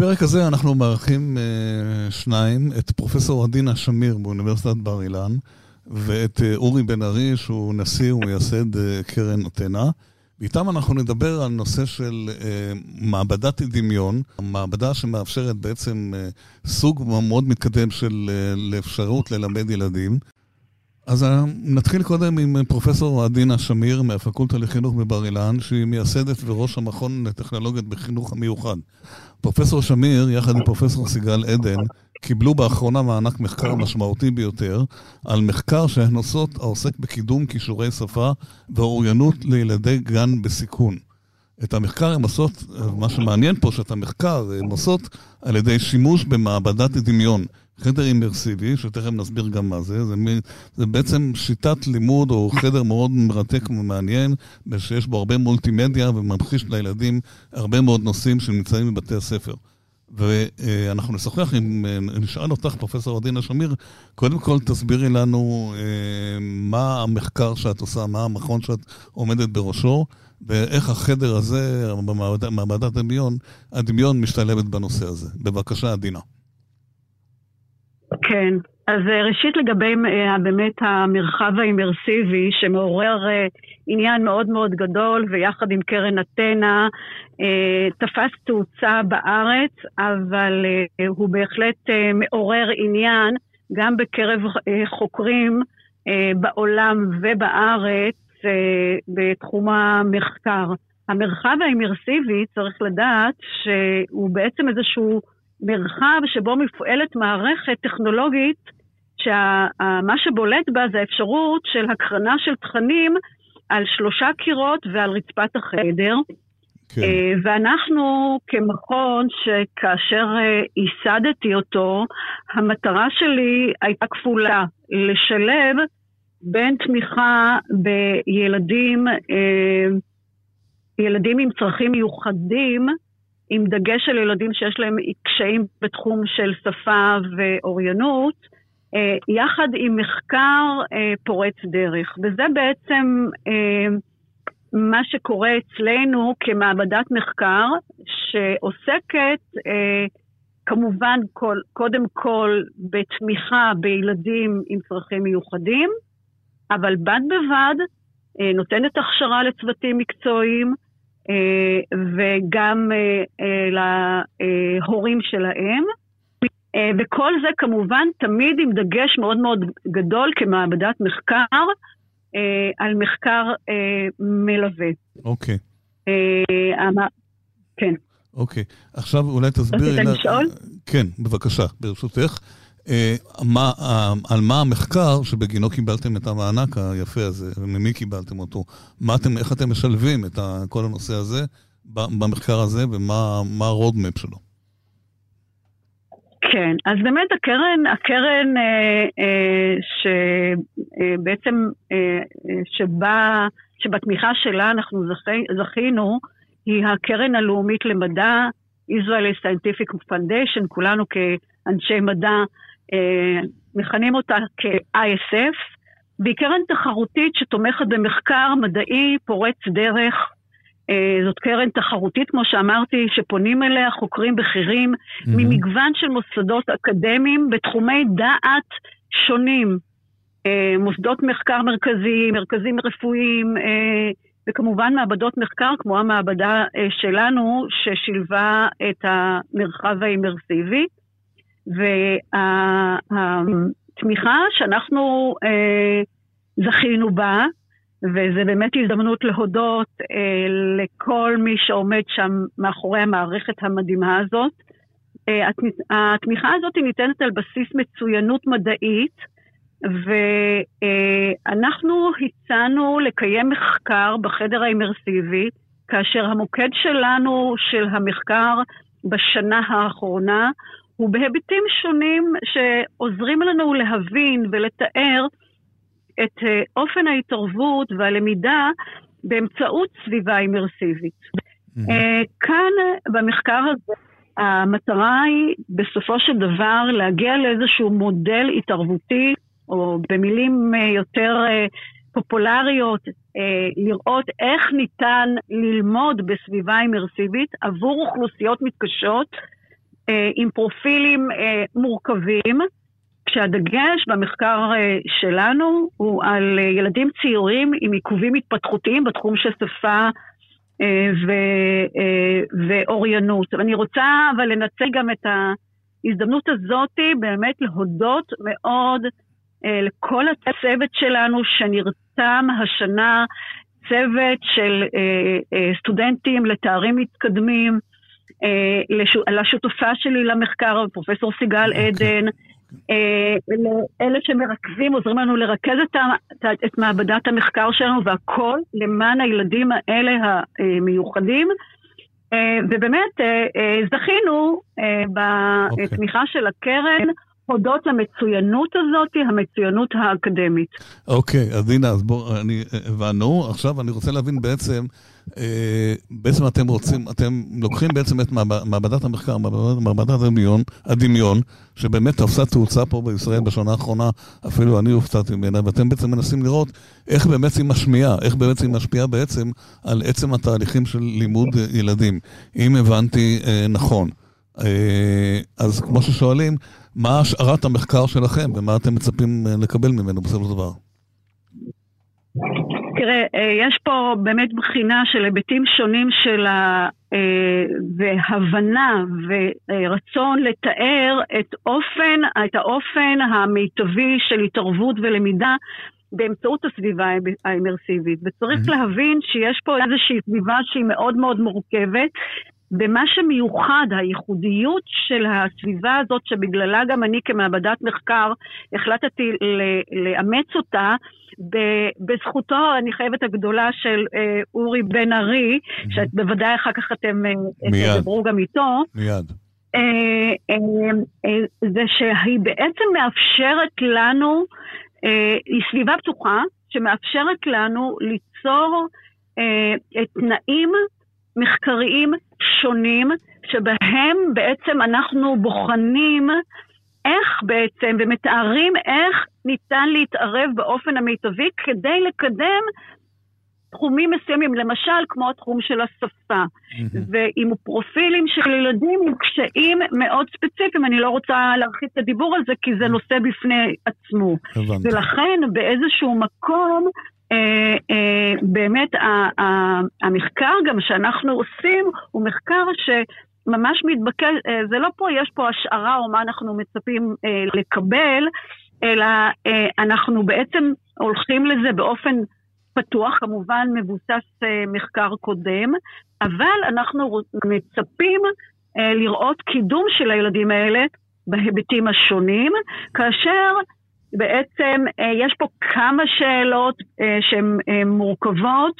בפרק הזה אנחנו מארחים uh, שניים, את פרופסור עדינה שמיר באוניברסיטת בר אילן, ואת uh, אורי בן ארי, שהוא נשיא ומייסד uh, קרן אתנה. ואיתם אנחנו נדבר על נושא של uh, מעבדת דמיון, מעבדה שמאפשרת בעצם uh, סוג מאוד מתקדם של uh, לאפשרות ללמד ילדים. אז נתחיל קודם עם פרופסור עדינה שמיר מהפקולטה לחינוך בבר אילן, שהיא מייסדת וראש המכון לטכנולוגיות בחינוך המיוחד. פרופסור שמיר, יחד עם פרופסור סיגל עדן, קיבלו באחרונה מענק מחקר משמעותי ביותר על מחקר שהן עושות העוסק בקידום כישורי שפה ואוריינות לילדי גן בסיכון. את המחקר הן עושות, מה שמעניין פה, שאת המחקר הן עושות על ידי שימוש במעבדת דמיון. חדר אימרסיבי, שתכף נסביר גם מה זה, זה, מ... זה בעצם שיטת לימוד או חדר מאוד מרתק ומעניין, שיש בו הרבה מולטימדיה וממחיש לילדים הרבה מאוד נושאים שנמצאים בבתי הספר. ואנחנו נשוחח עם, נשאל אותך, פרופסור עדינה שמיר, קודם כל תסבירי לנו אה, מה המחקר שאת עושה, מה המכון שאת עומדת בראשו, ואיך החדר הזה, במעבדת הדמיון, הדמיון משתלבת בנושא הזה. בבקשה, עדינה. כן, אז אה, ראשית לגבי אה, באמת המרחב האימרסיבי שמעורר אה, עניין מאוד מאוד גדול ויחד עם קרן אתנה תפס תאוצה בארץ, אבל הוא בהחלט מעורר עניין גם בקרב חוקרים בעולם ובארץ בתחום המחקר. המרחב האימרסיבי, צריך לדעת שהוא בעצם איזשהו מרחב שבו מפועלת מערכת טכנולוגית שמה שבולט בה זה האפשרות של הקרנה של תכנים על שלושה קירות ועל רצפת החדר. כן. אה, ואנחנו כמכון שכאשר אה, ייסדתי אותו, המטרה שלי הייתה כפולה, לשלב בין תמיכה בילדים, אה, ילדים עם צרכים מיוחדים, עם דגש על ילדים שיש להם קשיים בתחום של שפה ואוריינות, אה, יחד עם מחקר אה, פורץ דרך. וזה בעצם אה, מה שקורה אצלנו כמעבדת מחקר, שעוסקת כמובן קודם כל בתמיכה בילדים עם צרכים מיוחדים, אבל בד בבד נותנת הכשרה לצוותים מקצועיים, וגם אה, אה, להורים שלהם. וכל זה כמובן תמיד עם דגש מאוד מאוד גדול כמעבדת מחקר על מחקר מלווה. אוקיי. כן. אוקיי. עכשיו אולי תסבירי... רצית לשאול? כן, בבקשה, ברשותך. אה, מה, אה, על מה המחקר שבגינו קיבלתם את המענק היפה הזה, וממי קיבלתם אותו. מה אתם, איך אתם משלבים את כל הנושא הזה במחקר הזה, ומה הרודמפ שלו. כן, אז באמת הקרן, הקרן אה, אה, שבעצם, אה, שבה, שבתמיכה שלה אנחנו זכי, זכינו, היא הקרן הלאומית למדע, Israeli Scientific Foundation, כולנו כאנשי מדע אה, מכנים אותה כ-ISF, והיא קרן תחרותית שתומכת במחקר מדעי פורץ דרך. אה, זאת קרן תחרותית, כמו שאמרתי, שפונים אליה חוקרים בכירים mm-hmm. ממגוון של מוסדות אקדמיים בתחומי דעת שונים. אה, מוסדות מחקר מרכזיים, מרכזים רפואיים, וכמובן מעבדות מחקר כמו המעבדה שלנו, ששילבה את המרחב האימרסיבי. והתמיכה שאנחנו אה, זכינו בה, וזו באמת הזדמנות להודות אה, לכל מי שעומד שם מאחורי המערכת המדהימה הזאת. אה, התמיכה הזאת ניתנת על בסיס מצוינות מדעית, ואנחנו הצענו לקיים מחקר בחדר האימרסיבי, כאשר המוקד שלנו, של המחקר בשנה האחרונה, הוא בהיבטים שונים שעוזרים לנו להבין ולתאר את אה, אופן ההתערבות והלמידה באמצעות סביבה אימרסיבית. Mm-hmm. כאן, במחקר הזה, המטרה היא בסופו של דבר להגיע לאיזשהו מודל התערבותי, או במילים אה, יותר פופולריות, לראות איך ניתן ללמוד בסביבה אימרסיבית עבור אוכלוסיות מתקשות עם פרופילים מורכבים, כשהדגש במחקר שלנו הוא על ילדים צעירים עם עיכובים התפתחותיים בתחום של שפה ו, ואוריינות. אני רוצה אבל לנצל גם את ההזדמנות הזאת באמת להודות מאוד לכל הצוות שלנו שנרתם השנה צוות של אה, אה, סטודנטים לתארים מתקדמים, אה, לשותפה שלי למחקר, פרופסור סיגל okay. אוקיי. עדן, אה, לאלה שמרכזים, עוזרים לנו לרכז את, את מעבדת המחקר שלנו, והכל למען הילדים האלה המיוחדים. אה, ובאמת, אה, אה, זכינו אה, בתמיכה okay. של הקרן. הודות למצוינות הזאת, המצוינות האקדמית. אוקיי, אז הנה, אז בואו, אני, הבנו. עכשיו אני רוצה להבין בעצם, אה, בעצם אתם רוצים, אתם לוקחים בעצם את מעבדת המחקר, מעבדת, הדמיון, הדמיון, שבאמת תפסה תאוצה פה בישראל בשנה האחרונה, אפילו אני הופתעתי ממנה, ואתם בעצם מנסים לראות איך באמת היא משמיעה, איך באמת היא משפיעה בעצם על עצם התהליכים של לימוד ילדים, אם הבנתי אה, נכון. אה, אז כמו ששואלים, מה השארת המחקר שלכם ומה אתם מצפים אה, לקבל ממנו בסופו של דבר? תראה, אה, יש פה באמת בחינה של היבטים שונים של ה... והבנה ורצון לתאר את אופן, את האופן המיטבי של התערבות ולמידה באמצעות הסביבה האמרסיבית. וצריך mm-hmm. להבין שיש פה איזושהי סביבה שהיא מאוד מאוד מורכבת, במה שמיוחד, הייחודיות של הסביבה הזאת, שבגללה גם אני כמעבדת מחקר החלטתי לאמץ אותה, בזכותו, אני חייבת הגדולה של אה, אורי בן ארי, mm-hmm. שבוודאי אחר כך אתם אה, תדברו גם איתו. מיד. אה, אה, אה, זה שהיא בעצם מאפשרת לנו, אה, היא סביבה פתוחה, שמאפשרת לנו ליצור תנאים מחקריים שונים, שבהם בעצם אנחנו בוחנים איך בעצם, ומתארים איך ניתן להתערב באופן המיטבי כדי לקדם תחומים מסוימים, למשל כמו התחום של השפה. ועם פרופילים של ילדים עם קשיים מאוד ספציפיים, אני לא רוצה להרחיב את הדיבור על זה כי זה נושא בפני עצמו. ולכן באיזשהו מקום באמת המחקר גם שאנחנו עושים הוא מחקר שממש מתבקש, אה, זה לא פה, יש פה השערה או מה אנחנו מצפים לקבל, אלא אנחנו בעצם הולכים לזה באופן פתוח, כמובן מבוסס מחקר קודם, אבל אנחנו מצפים לראות קידום של הילדים האלה בהיבטים השונים, כאשר בעצם אה, יש פה כמה שאלות אה, שהן אה, מורכבות,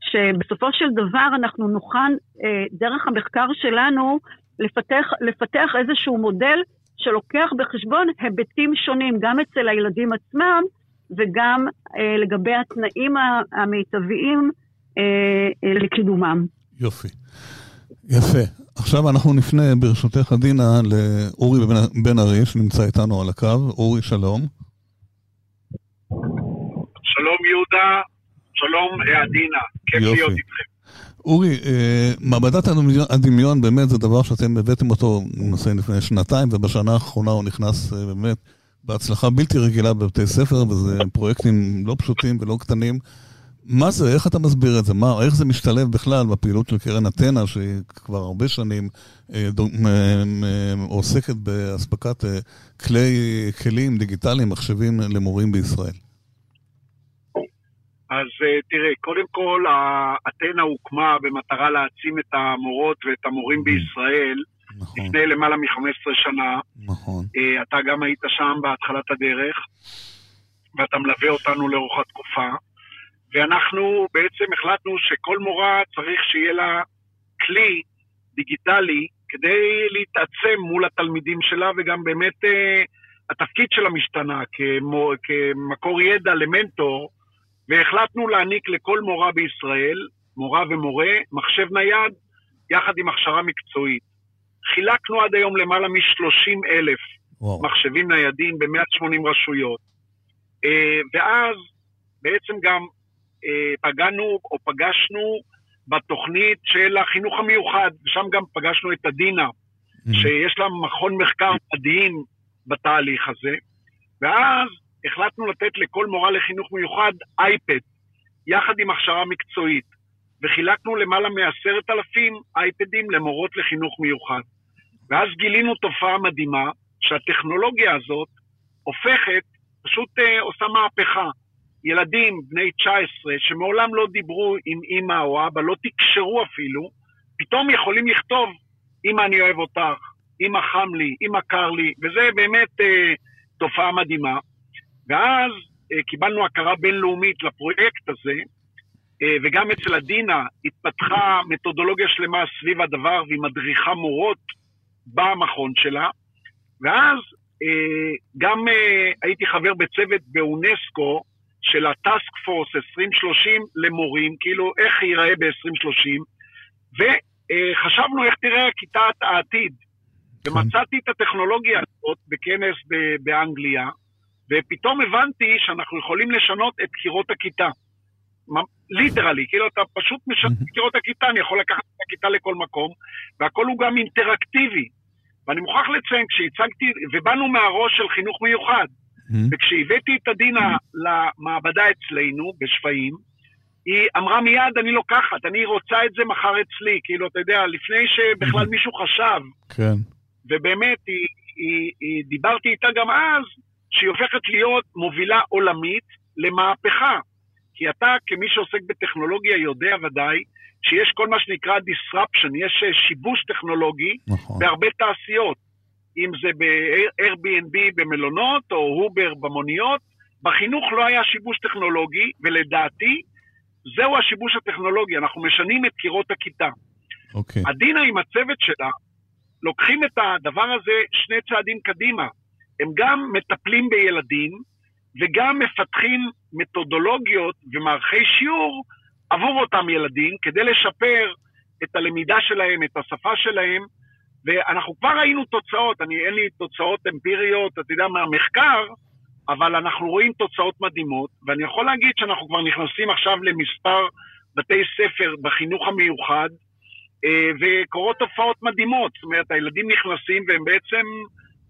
שבסופו של דבר אנחנו נוכל, דרך המחקר שלנו, לפתח, לפתח איזשהו מודל שלוקח בחשבון היבטים שונים, גם אצל הילדים עצמם וגם לגבי התנאים המיטביים לקידומם. יופי. יפה. עכשיו אנחנו נפנה, ברשותך, עדינה, לאורי בן ארי, שנמצא איתנו על הקו. אורי, שלום. יהודה, שלום עדינה, כיף יופי. להיות איתכם. אורי, אה, מעבדת הדמיון, באמת זה דבר שאתם הבאתם אותו, נושא לפני שנתיים, ובשנה האחרונה הוא נכנס אה, באמת בהצלחה בלתי רגילה בבתי ספר, וזה פרויקטים לא פשוטים ולא קטנים. מה זה, איך אתה מסביר את זה? מה, איך זה משתלב בכלל בפעילות של קרן אתנה, שהיא כבר הרבה שנים אה, אה, אה, עוסקת באספקת אה, כלי, כלים דיגיטליים, מחשבים למורים בישראל? אז אה, תראה, קודם כל, אתנה הוקמה במטרה להעצים את המורות ואת המורים אוקיי. בישראל. נכון. לפני למעלה מ-15 שנה. נכון. אה, אתה גם היית שם בהתחלת הדרך, ואתה מלווה אותנו לאורך התקופה. ואנחנו בעצם החלטנו שכל מורה צריך שיהיה לה כלי דיגיטלי כדי להתעצם מול התלמידים שלה, וגם באמת אה, התפקיד שלה משתנה כמו, כמקור ידע למנטור, והחלטנו להעניק לכל מורה בישראל, מורה ומורה, מחשב נייד יחד עם הכשרה מקצועית. חילקנו עד היום למעלה מ-30 אלף מחשבים ניידים ב-180 רשויות. אה, ואז בעצם גם אה, פגענו או פגשנו בתוכנית של החינוך המיוחד, ושם גם פגשנו את עדינה, mm-hmm. שיש לה מכון מחקר מדהים בתהליך הזה, ואז החלטנו לתת לכל מורה לחינוך מיוחד אייפד, יחד עם הכשרה מקצועית, וחילקנו למעלה מעשרת אלפים אייפדים למורות לחינוך מיוחד. ואז גילינו תופעה מדהימה, שהטכנולוגיה הזאת הופכת, פשוט אה, עושה מהפכה. ילדים בני 19 שמעולם לא דיברו עם אימא או אבא, לא תקשרו אפילו, פתאום יכולים לכתוב, אמא אני אוהב אותך, אמא חם לי, אמא קר לי, וזה באמת אה, תופעה מדהימה. ואז אה, קיבלנו הכרה בינלאומית לפרויקט הזה, אה, וגם אצל עדינה התפתחה מתודולוגיה שלמה סביב הדבר, והיא מדריכה מורות במכון שלה, ואז אה, גם אה, הייתי חבר בצוות באונסקו של הטאסק פורס 2030 למורים, כאילו איך ייראה ב-2030, וחשבנו איך תראה כיתת העתיד. כן. ומצאתי את הטכנולוגיה הזאת בכנס באנגליה, ופתאום הבנתי שאנחנו יכולים לשנות את קירות הכיתה. ליטרלי, כאילו אתה פשוט משנה את קירות הכיתה, אני יכול לקחת את הכיתה לכל מקום, והכל הוא גם אינטראקטיבי. ואני מוכרח לציין, כשהצגתי, ובאנו מהראש של חינוך מיוחד, וכשהבאתי את עדינה למעבדה אצלנו, בשפיים, היא אמרה מיד, אני לוקחת, אני רוצה את זה מחר אצלי, כאילו, אתה יודע, לפני שבכלל מישהו חשב. כן. ובאמת, היא, היא, היא, דיברתי איתה גם אז, שהיא הופכת להיות מובילה עולמית למהפכה. כי אתה, כמי שעוסק בטכנולוגיה, יודע ודאי שיש כל מה שנקרא disruption, יש אה, שיבוש טכנולוגי נכון. בהרבה תעשיות. אם זה ב-Airbnb במלונות או הובר במוניות, בחינוך לא היה שיבוש טכנולוגי, ולדעתי, זהו השיבוש הטכנולוגי, אנחנו משנים את קירות הכיתה. אוקיי. עדינה עם הצוות שלה, לוקחים את הדבר הזה שני צעדים קדימה. הם גם מטפלים בילדים וגם מפתחים מתודולוגיות ומערכי שיעור עבור אותם ילדים כדי לשפר את הלמידה שלהם, את השפה שלהם, ואנחנו כבר ראינו תוצאות, אני, אין לי תוצאות אמפיריות, אתה יודע, מהמחקר, אבל אנחנו רואים תוצאות מדהימות, ואני יכול להגיד שאנחנו כבר נכנסים עכשיו למספר בתי ספר בחינוך המיוחד, אה, וקורות תופעות מדהימות. זאת אומרת, הילדים נכנסים והם בעצם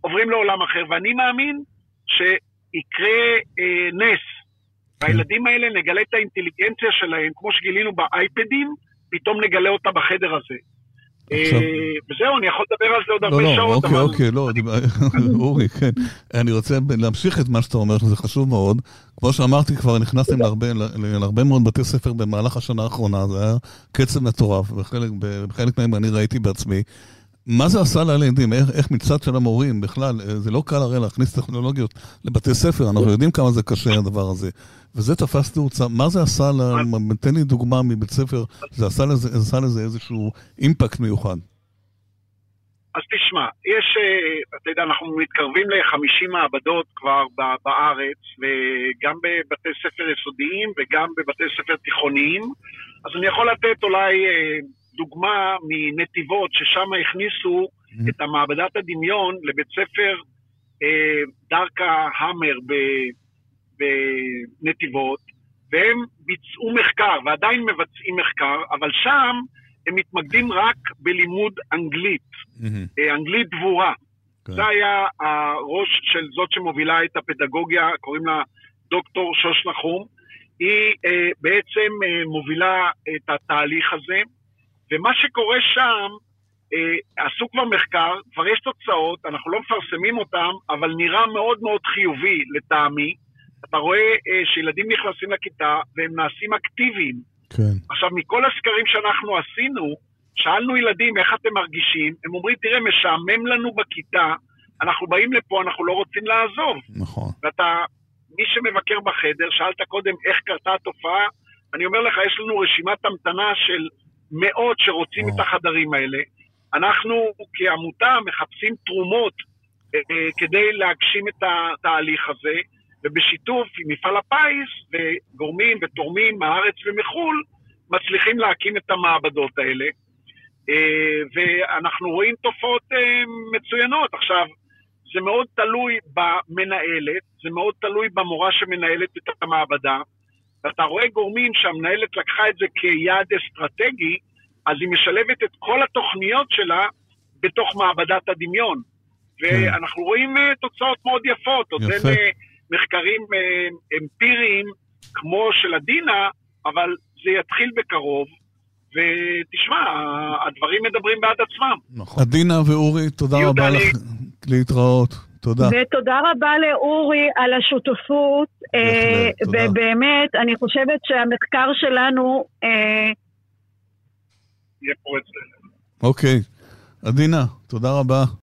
עוברים לעולם אחר, ואני מאמין שיקרה אה, נס. כן. והילדים האלה, נגלה את האינטליגנציה שלהם, כמו שגילינו באייפדים, פתאום נגלה אותה בחדר הזה. אה, וזהו, אני יכול לדבר על זה עוד הרבה לא, שעות. לא, אוקיי, אבל... אוקיי, לא, אורי, כן. אני רוצה להמשיך את מה שאתה אומר, שזה חשוב מאוד. כמו שאמרתי, כבר נכנסתם להרבה מאוד בתי ספר במהלך השנה האחרונה, זה היה קצב מטורף, וחלק מהם אני ראיתי בעצמי. מה זה עשה לילדים? איך, איך מצד של המורים בכלל, אה, זה לא קל הרי להכניס טכנולוגיות לבתי ספר, אנחנו יודעים כמה זה קשה הדבר הזה. וזה תפס תאוצה, מה זה עשה, ל... תן לי דוגמה מבית ספר, זה עשה לזה, עשה לזה איזשהו אימפקט מיוחד. אז תשמע, יש, אה, אתה יודע, אנחנו מתקרבים ל-50 מעבדות כבר בארץ, וגם בבתי ספר יסודיים וגם בבתי ספר תיכוניים, אז אני יכול לתת אולי אה, דוגמה מנתיבות, ששם הכניסו mm-hmm. את המעבדת הדמיון לבית ספר אה, דרכה המר בנתיבות, והם ביצעו מחקר, ועדיין מבצעים מחקר, אבל שם הם מתמקדים רק בלימוד אנגלית, mm-hmm. אנגלית דבורה. Okay. כן. זה היה הראש של זאת שמובילה את הפדגוגיה, קוראים לה דוקטור שוש נחום. היא אה, בעצם אה, מובילה את התהליך הזה, ומה שקורה שם, אה, עשו כבר מחקר, כבר יש תוצאות, אנחנו לא מפרסמים אותם, אבל נראה מאוד מאוד חיובי לטעמי. אתה רואה אה, שילדים נכנסים לכיתה והם נעשים אקטיביים. כן. עכשיו, מכל הסקרים שאנחנו עשינו, שאלנו ילדים איך אתם מרגישים, הם אומרים, תראה, משעמם לנו בכיתה, אנחנו באים לפה, אנחנו לא רוצים לעזוב. נכון. ואתה, מי שמבקר בחדר, שאלת קודם איך קרתה התופעה, אני אומר לך, יש לנו רשימת המתנה של מאות שרוצים או. את החדרים האלה. אנחנו כעמותה מחפשים תרומות אה, אה, כדי להגשים את התהליך הזה, ובשיתוף עם מפעל הפיס וגורמים ותורמים מהארץ ומחו"ל, מצליחים להקים את המעבדות האלה. אה, ואנחנו רואים תופעות אה, מצוינות. עכשיו, זה מאוד תלוי במנהלת, זה מאוד תלוי במורה שמנהלת את המעבדה, ואתה רואה גורמים שהמנהלת לקחה את זה כיעד אסטרטגי, אז היא משלבת את כל התוכניות שלה בתוך מעבדת הדמיון. ואנחנו רואים uh, תוצאות מאוד יפות. עוד אין uh, מחקרים uh, אמפיריים כמו של עדינה, אבל זה יתחיל בקרוב. ותשמע, הדברים מדברים בעד עצמם. נכון. עדינה ואורי, תודה רבה לך להתראות. תודה. ותודה רבה לאורי על השותפות, ובאמת, אני חושבת שהמחקר שלנו... יהיה פורץ אוקיי. עדינה, תודה רבה.